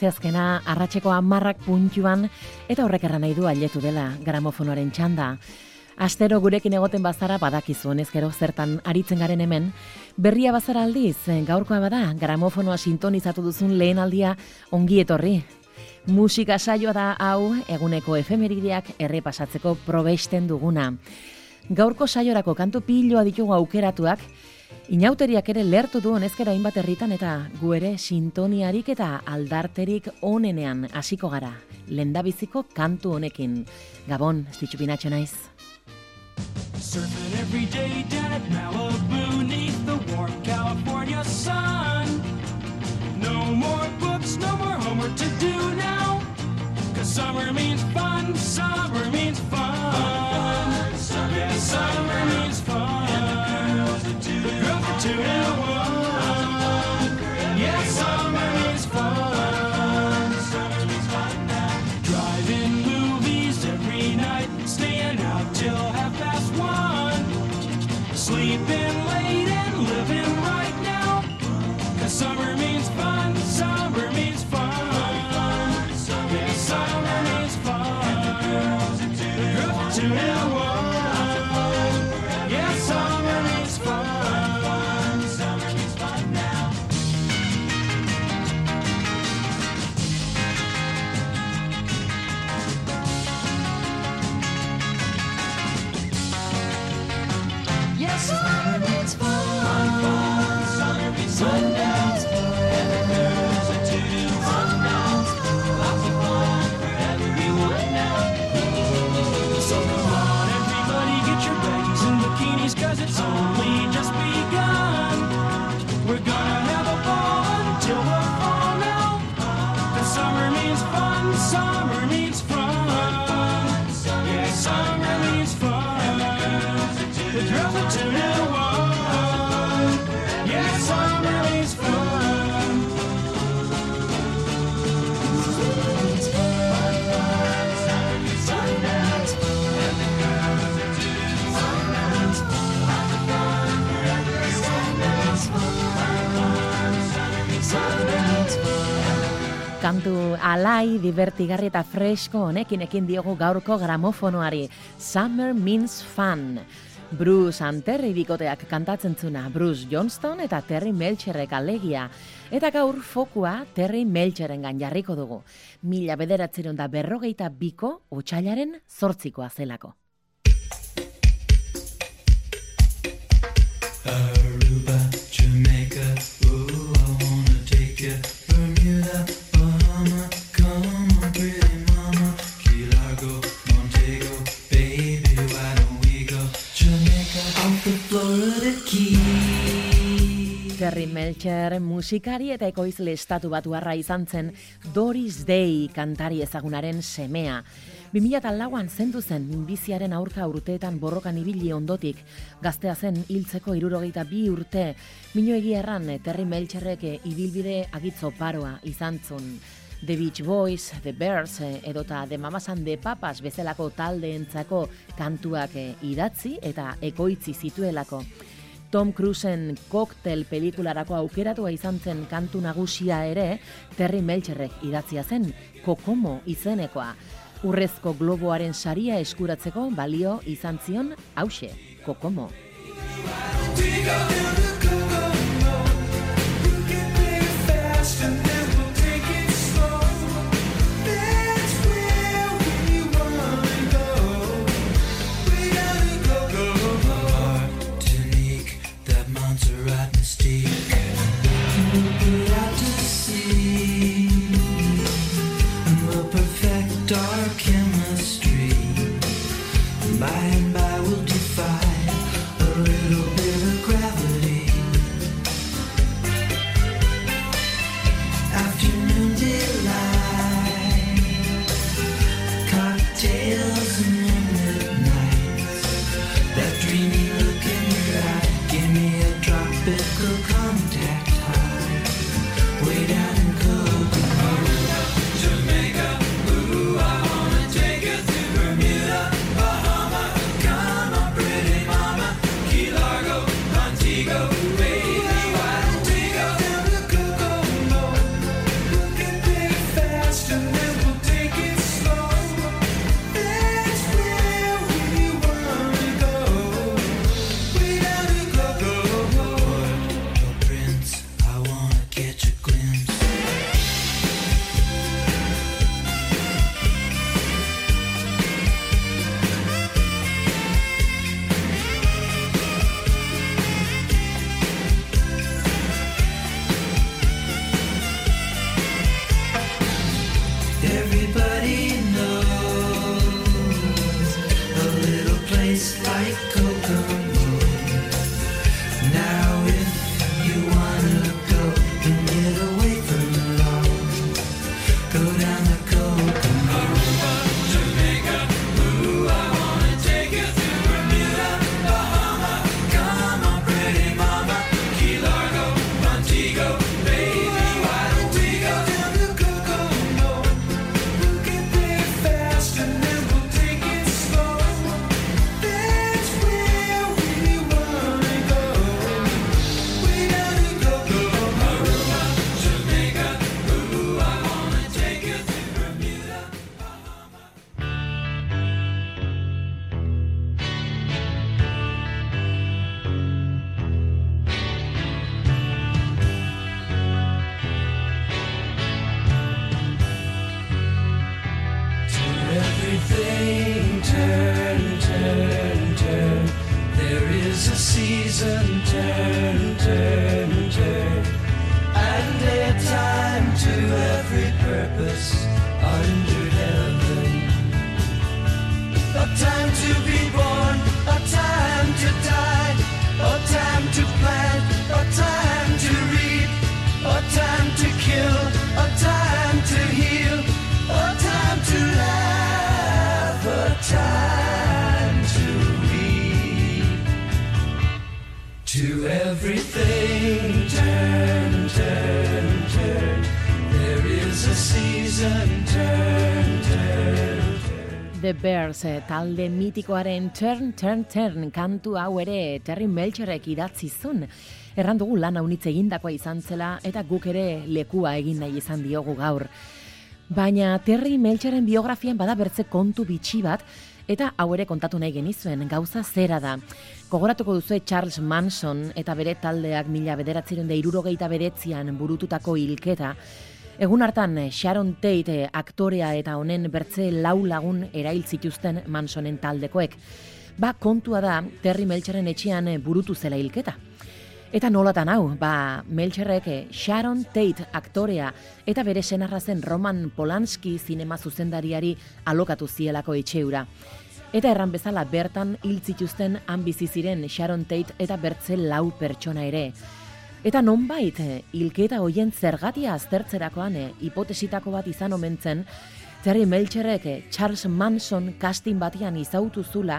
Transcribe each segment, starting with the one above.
Asteazkena arratseko amarrak puntuan eta horrek erran nahi du aletu dela gramofonoaren txanda. Astero gurekin egoten bazara badakizu honezkero zertan aritzen garen hemen, berria bazara aldiz, gaurkoa bada, gramofonoa sintonizatu duzun lehen aldia ongi etorri. Musika saioa da hau eguneko efemerideak errepasatzeko probesten duguna. Gaurko saiorako kantu piloa ditugu aukeratuak, Inauteriak ere lertu du honezkera hainbat herritan eta gu ere sintoniarik eta aldarterik onenean hasiko gara. Lendabiziko kantu honekin. Gabon, estitxu pinatxo naiz. Surfing every day down at Malibu neath the warm California sun No more books, no more homework to do now Cause summer means fun, summer to Yes, summer is fun. Driving movies every night, staying out till half past one. Sleeping late and living right now. Cause summer means fun, summer means fun. Yes, summer means fun. To alai, divertigarri eta fresko honekin ekin diogu gaurko gramofonoari. Summer means fun. Bruce and Terry bikoteak kantatzen zuna, Bruce Johnston eta Terry Melcherrek alegia. Eta gaur fokua Terry Melcheren jarriko dugu. Mila bederatzen da berrogeita biko utxailaren zortzikoa zelako. Aruba, Jamaica, ooh, I wanna take you, Terry Melcher musikari eta ekoizle estatu batu arra izan zen Doris Day kantari ezagunaren semea. 2008an zendu zen biziaren aurka urteetan borrokan ibili ondotik, gaztea zen hiltzeko irurogeita bi urte, minu erran Terry Melcherrek ibilbide agitzo paroa izan zun. The Beach Boys, The Bears, edota The Mamas and The Papas bezalako taldeentzako kantuak idatzi eta ekoitzi zituelako. Tom Cruiseen koktel pelikularako aukeratua izan zen kantu nagusia ere, Terry Melcherrek idatzia zen, Kokomo izenekoa. Urrezko globoaren saria eskuratzeko balio izan zion, hause, Kokomo. By this The Bears eh, talde mitikoaren Turn, Turn, Turn kantu hau ere Terry Melcherek idatzi zuen. Erran dugu lan haunitz egindakoa izan zela eta guk ere lekua egin nahi izan diogu gaur. Baina Terry Melcheren biografian bada bertze kontu bitxi bat eta hau ere kontatu nahi genizuen gauza zera da. Gogoratuko duzu Charles Manson eta bere taldeak mila bederatziren da irurogeita bedetzian burututako hilketa, Egun hartan Sharon Tate eh, aktorea eta honen bertze lau lagun erail zituzten Mansonen taldekoek. Ba, kontua da Terry Melcheren etxean eh, burutu zela hilketa. Eta nolatan hau, ba, Melcherrek eh, Sharon Tate aktorea eta bere senarra zen Roman Polanski zinema zuzendariari alokatu zielako etxeura. Eta erran bezala bertan hil zituzten han bizi ziren Sharon Tate eta bertze lau pertsona ere. Eta nonbait, eh, hilketa hoien zergatia aztertzerakoan eh, hipotesitako bat izan omentzen, Terry Melcherrek eh, Charles Manson casting batian izautu zula,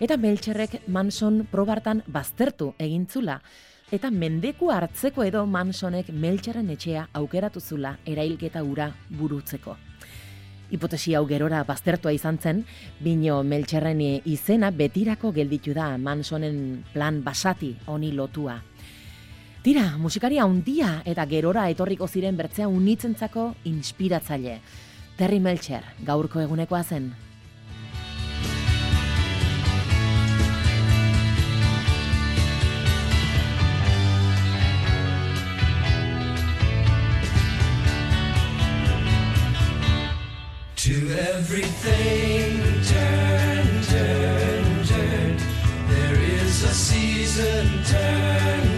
eta Melcherrek Manson probartan baztertu egin zula, eta mendeku hartzeko edo Mansonek Melcherren etxea aukeratu zula erailketa ura burutzeko. Hipotesi hau gerora baztertua izan zen, bino Melcherren izena betirako gelditu da Mansonen plan basati honi lotua. Tira, musikari handia eta gerora etorriko ziren bertzea unitzentzako inspiratzaile. Terry Melcher, gaurko egunekoa zen. To everything turn, turn, turn. There is a season turn,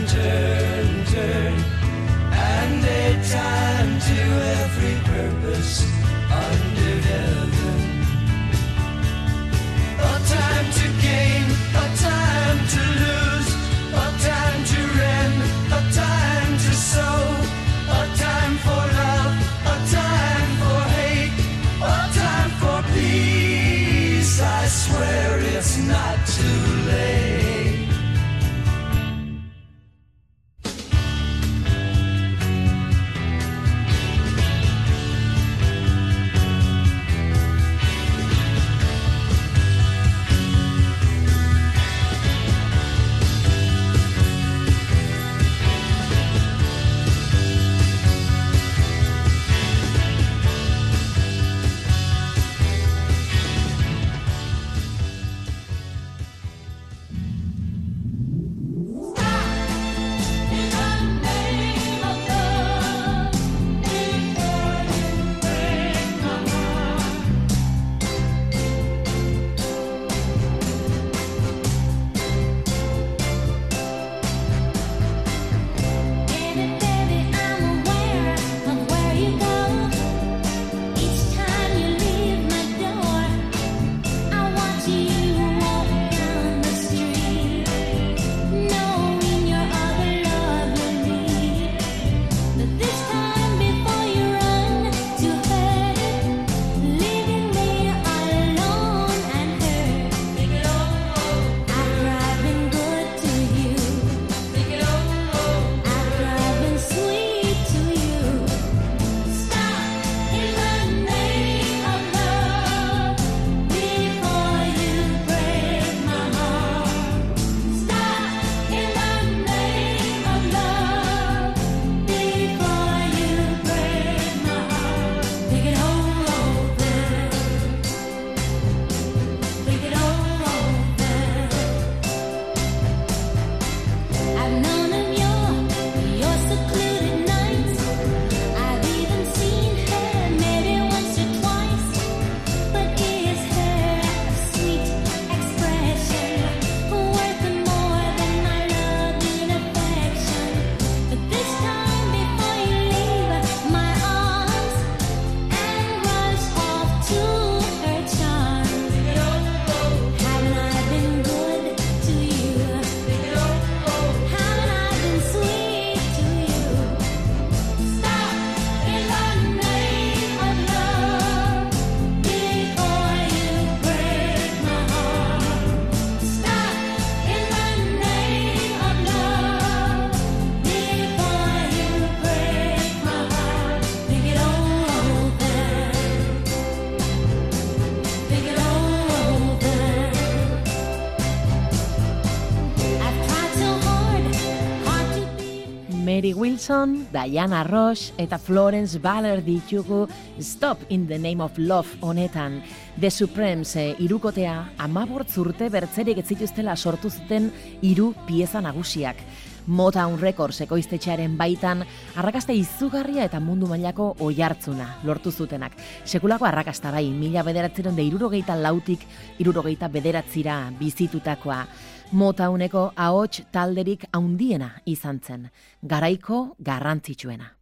Wilson, Diana Ross eta Florence Baller ditugu Stop in the Name of Love honetan. The Supremes eh, irukotea amabort urte bertzerik ez zituztela sortu zuten hiru pieza nagusiak. Motown Records ekoiztetxearen baitan arrakasta izugarria eta mundu mailako oihartzuna lortu zutenak. Sekulako arrakasta bai, mila bederatzeron de irurogeita lautik irurogeita bederatzira bizitutakoa. Motowneko ahots talderik haundiena izan zen, garaiko garrantzitsuena.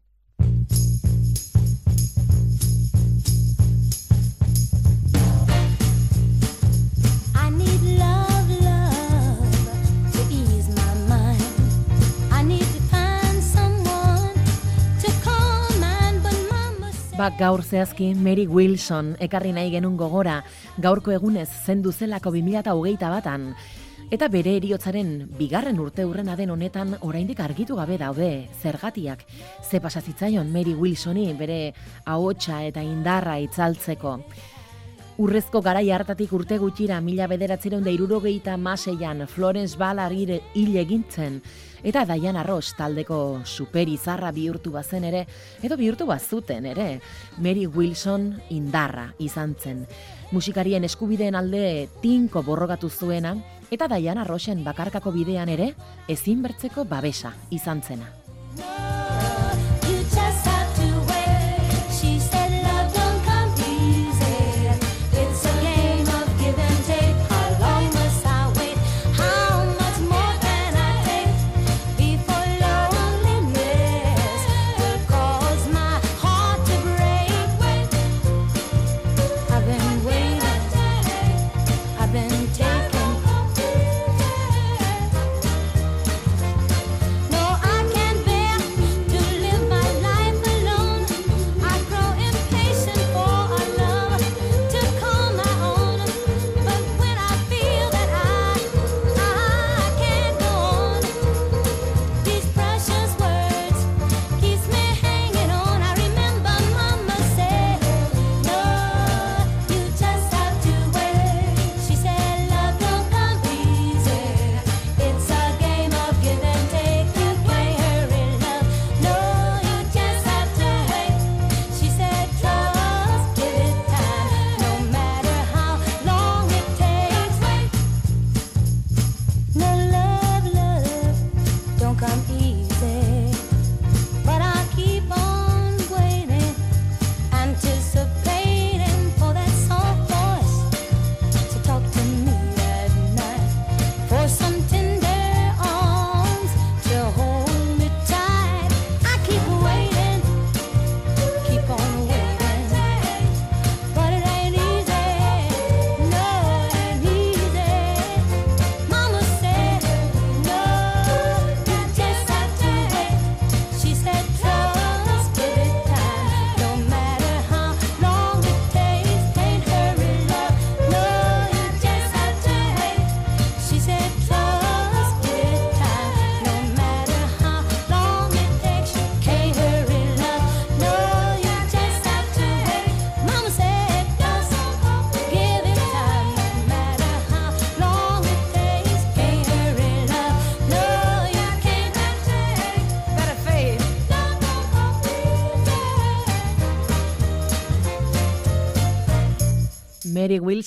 Ba, gaur zehazki Mary Wilson ekarri nahi genun gogora, gaurko egunez zendu zelako 2008 batan. Eta bere eriotzaren bigarren urte urrena den honetan oraindik argitu gabe daude zergatiak. Ze pasa zitzaion Mary Wilsoni bere ahotsa eta indarra itzaltzeko. Urrezko garai hartatik urte gutxira mila bederatzeron da irurogeita maseian Florence Ballard hil hil egintzen, eta Diana Ross taldeko superizarra bihurtu bazen ere, edo bihurtu bazuten ere, Mary Wilson indarra izan zen. Musikarien eskubideen alde tinko borrogatu zuena, eta Diana Rossen bakarkako bidean ere, ezin bertzeko babesa izan zena.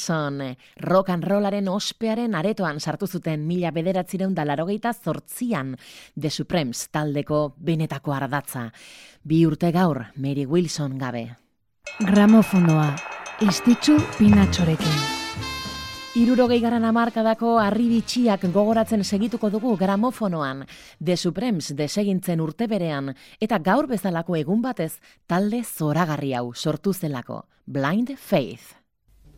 Wilson, eh, rock and rollaren ospearen aretoan sartu zuten mila bederatzireun da larogeita zortzian The Supremes taldeko benetako ardatza. Bi urte gaur, Mary Wilson gabe. Gramofonoa, istitzu pinatxorekin. Irurogei garan amarkadako harri bitxiak gogoratzen segituko dugu gramofonoan, The Supremes desegintzen urte berean, eta gaur bezalako egun batez talde zoragarri hau sortu zelako, Blind Faith.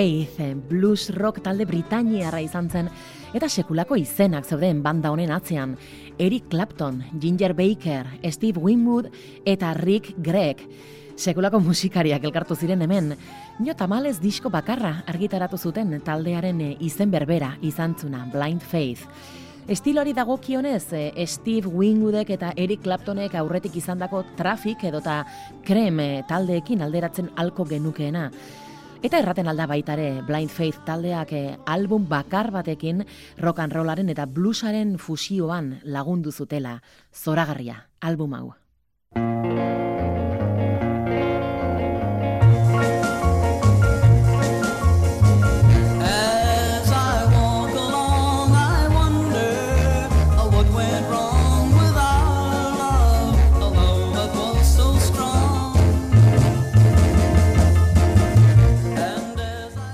Faith, blues rock talde Britainiarra izan zen, eta sekulako izenak zeuden banda honen atzean. Eric Clapton, Ginger Baker, Steve Winwood eta Rick Gregg. Sekulako musikariak elkartu ziren hemen, nio tamalez disko bakarra argitaratu zuten taldearen eh, izen berbera izantzuna, Blind Faith. Estilori dagokionez, eh, Steve Winwoodek eta Eric Claptonek aurretik izandako trafik edota krem eh, taldeekin alderatzen alko genukeena. Eta erraten alda baitare Blind Faith taldeak eh, album bakar batekin rock and rollaren eta bluesaren fusioan lagundu zutela. Zoragarria, album hau.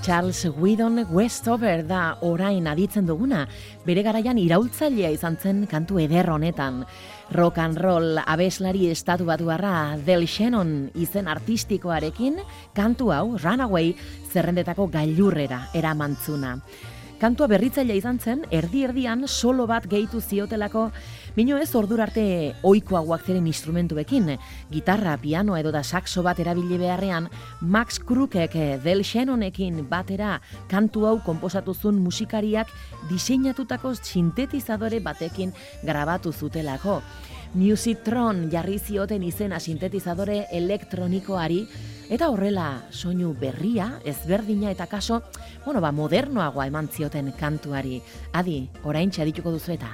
Charles Whedon Westover da orain aditzen duguna, bere garaian iraultzailea izan zen kantu eder honetan. Rock and roll abeslari estatu batuarra Del Shannon izen artistikoarekin, kantu hau Runaway zerrendetako gailurrera eramantzuna. Kantua berritzailea izan zen, erdi-erdian solo bat gehitu ziotelako, Mino ez ordura arte ohikoagoak ziren instrumentuekin, gitarra, piano edo da saxo bat erabili beharrean, Max Crookek eh, Del Shannonekin batera kantu hau konposatu zuen musikariak diseinatutako sintetizadore batekin grabatu zutelako. Musitron jarri zioten izena sintetizadore elektronikoari eta horrela soinu berria, ezberdina eta kaso, bueno, ba, modernoagoa eman zioten kantuari. Adi, orain txadituko duzu eta.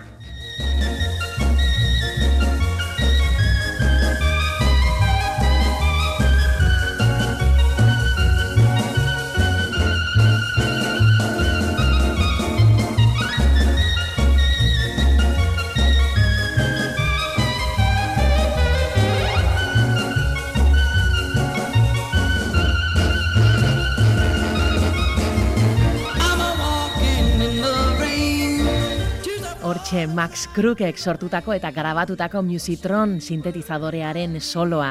Max Crookek sortutako eta grabatutako Musitron sintetizadorearen soloa.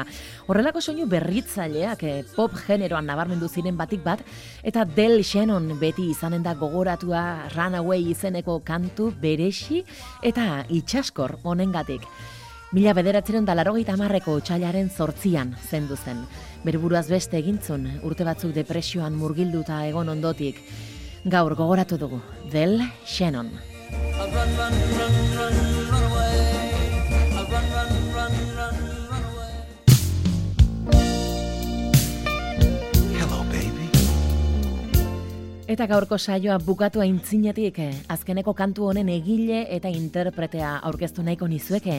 Horrelako soinu berritzaileak eh, pop generoan nabarmendu ziren batik bat, eta Del Shannon beti izanen da gogoratua Runaway izeneko kantu beresi eta itxaskor honengatik. Mila bederatzeren da larogeita marreko txailaren zortzian zendu zen. Berburuaz beste egintzun, urte batzuk depresioan murgilduta egon ondotik. Gaur gogoratu dugu, Del Shannon. I run, run, run, run, Eta gaurko saioa bukatu aintzinetik, eh, azkeneko kantu honen egile eta interpretea aurkeztu nahiko nizueke.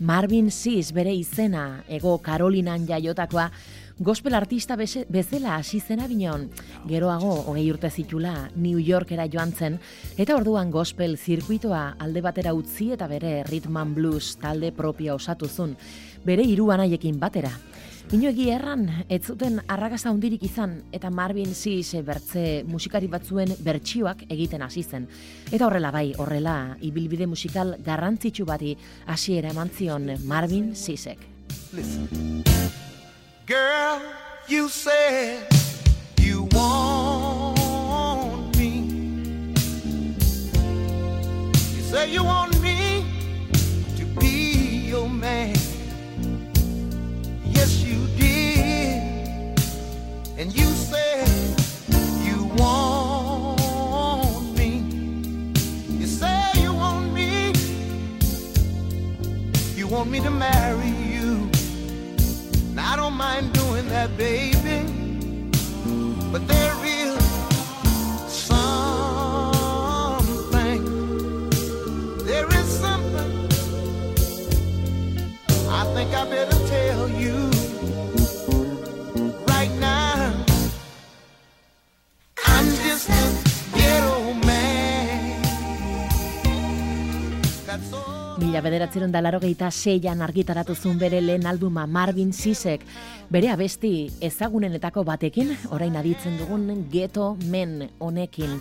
Marvin Sis bere izena, ego Karolinan jaiotakoa, gospel artista bezala hasi zena binon, geroago hogei urte zitula New Yorkera joan zen, eta orduan gospel zirkuitoa alde batera utzi eta bere rhythm and blues talde propia osatu zun, bere hiru anaiekin batera. Ino erran, ez zuten arrakasta handirik izan, eta Marvin Sis bertze musikari batzuen bertsioak egiten hasi zen. Eta horrela bai, horrela, ibilbide musikal garrantzitsu bati hasiera eman zion Marvin. Listen. Girl, you said you want me. You say you want want me to marry you. Now, I don't mind doing that, baby. But there Mila bederatzeron da larogeita seian argitaratu zuen bere lehen albuma Marvin Sisek, bere abesti ezagunenetako batekin, orain aditzen dugun Ghetto Men honekin.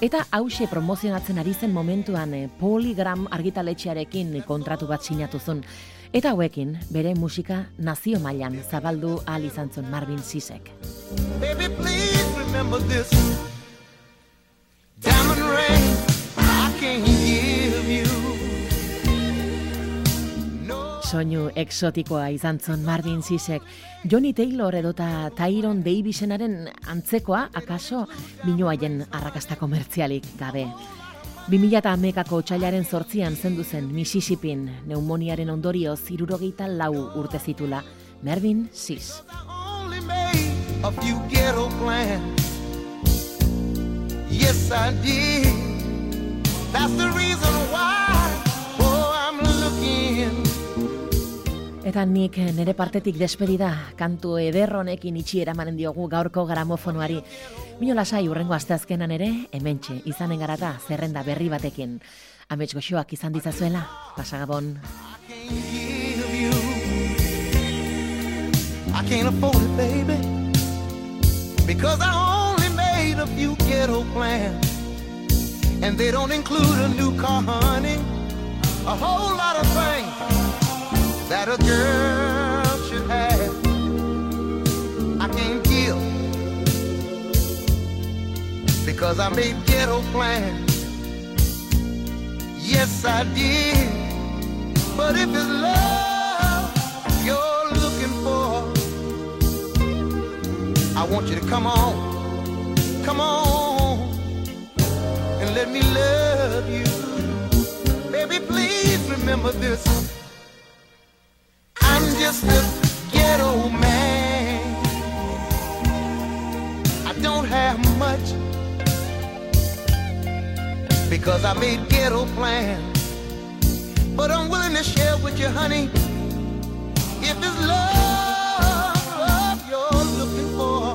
Eta hause promozionatzen ari zen momentuan eh, Polygram argitaletxearekin kontratu bat sinatu zuen. Eta hauekin, bere musika nazio mailan zabaldu ahal izan zuen Marvin Sisek. Baby, please remember this. Diamond ring, I can't Soinu exotikoa izan zon Marvin Sisek, Johnny Taylor edota Tyron Davisenaren antzekoa, akaso, haien arrakasta komertzialik gabe. 2008ako txailaren sortzian zendu zen Mississippin, neumoniaren ondorioz irurogeita lau urte zitula, Mervyn Sis. Yes, I did. That's the reason Eta nik nere partetik despedida, kantu eder honekin itxi eramanen diogu gaurko gramofonoari. Mino lasai urrengo asteazkenan ere, hementxe, izanen garata zerrenda berri batekin. Amets goxoak izan dizazuela, pasagabon. I can't afford baby. Because I only made a few ghetto plans. And they don't include a new car, honey. A whole lot of things that a girl should have. I can't give. Because I made ghetto plans. Yes, I did. But if it's love you're looking for, I want you to come on, come on, and let me love you. Baby, please remember this. Because I made ghetto plans but I'm willing to share with you, honey. If it's love, love you're looking for,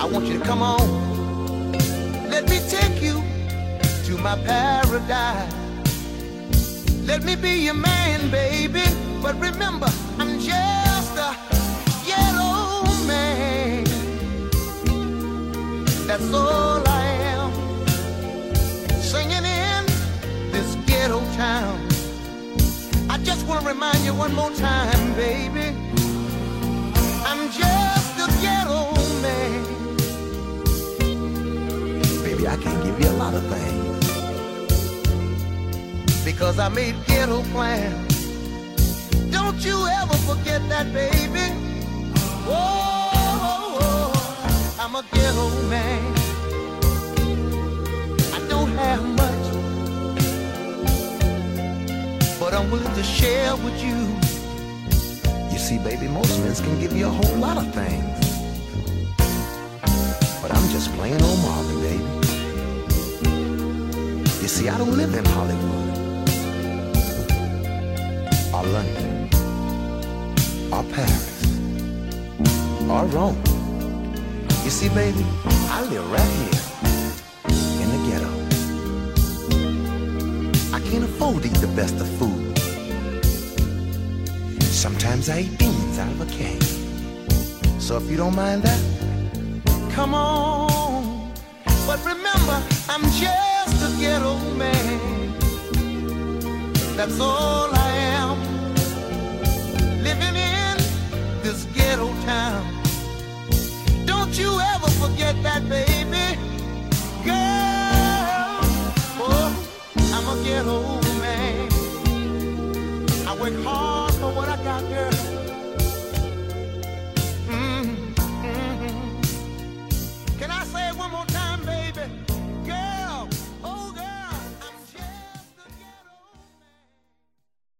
I want you to come on. Let me take you to my paradise. Let me be your man, baby. But remember, I'm just a yellow man. That's all I am. Singing in this ghetto town. I just want to remind you one more time, baby. I'm just a ghetto man. Baby, I can't give you a lot of things. Because I made ghetto plans. Don't you ever forget that, baby. Whoa, I'm a ghetto man. I don't have much but I'm willing to share with you. You see, baby, most men can give you a whole lot of things. But I'm just plain old Marvin, baby. You see, I don't live in Hollywood or London or Paris or Rome. You see, baby, I live right here in the ghetto. I can't afford to eat the best of food. Sometimes I eat beans out of a can. So if you don't mind that, come on. But remember, I'm just a ghetto man. That's all I am. Living in this ghetto town. Don't you ever forget that, baby. Girl, oh, I'm a ghetto man. I work hard.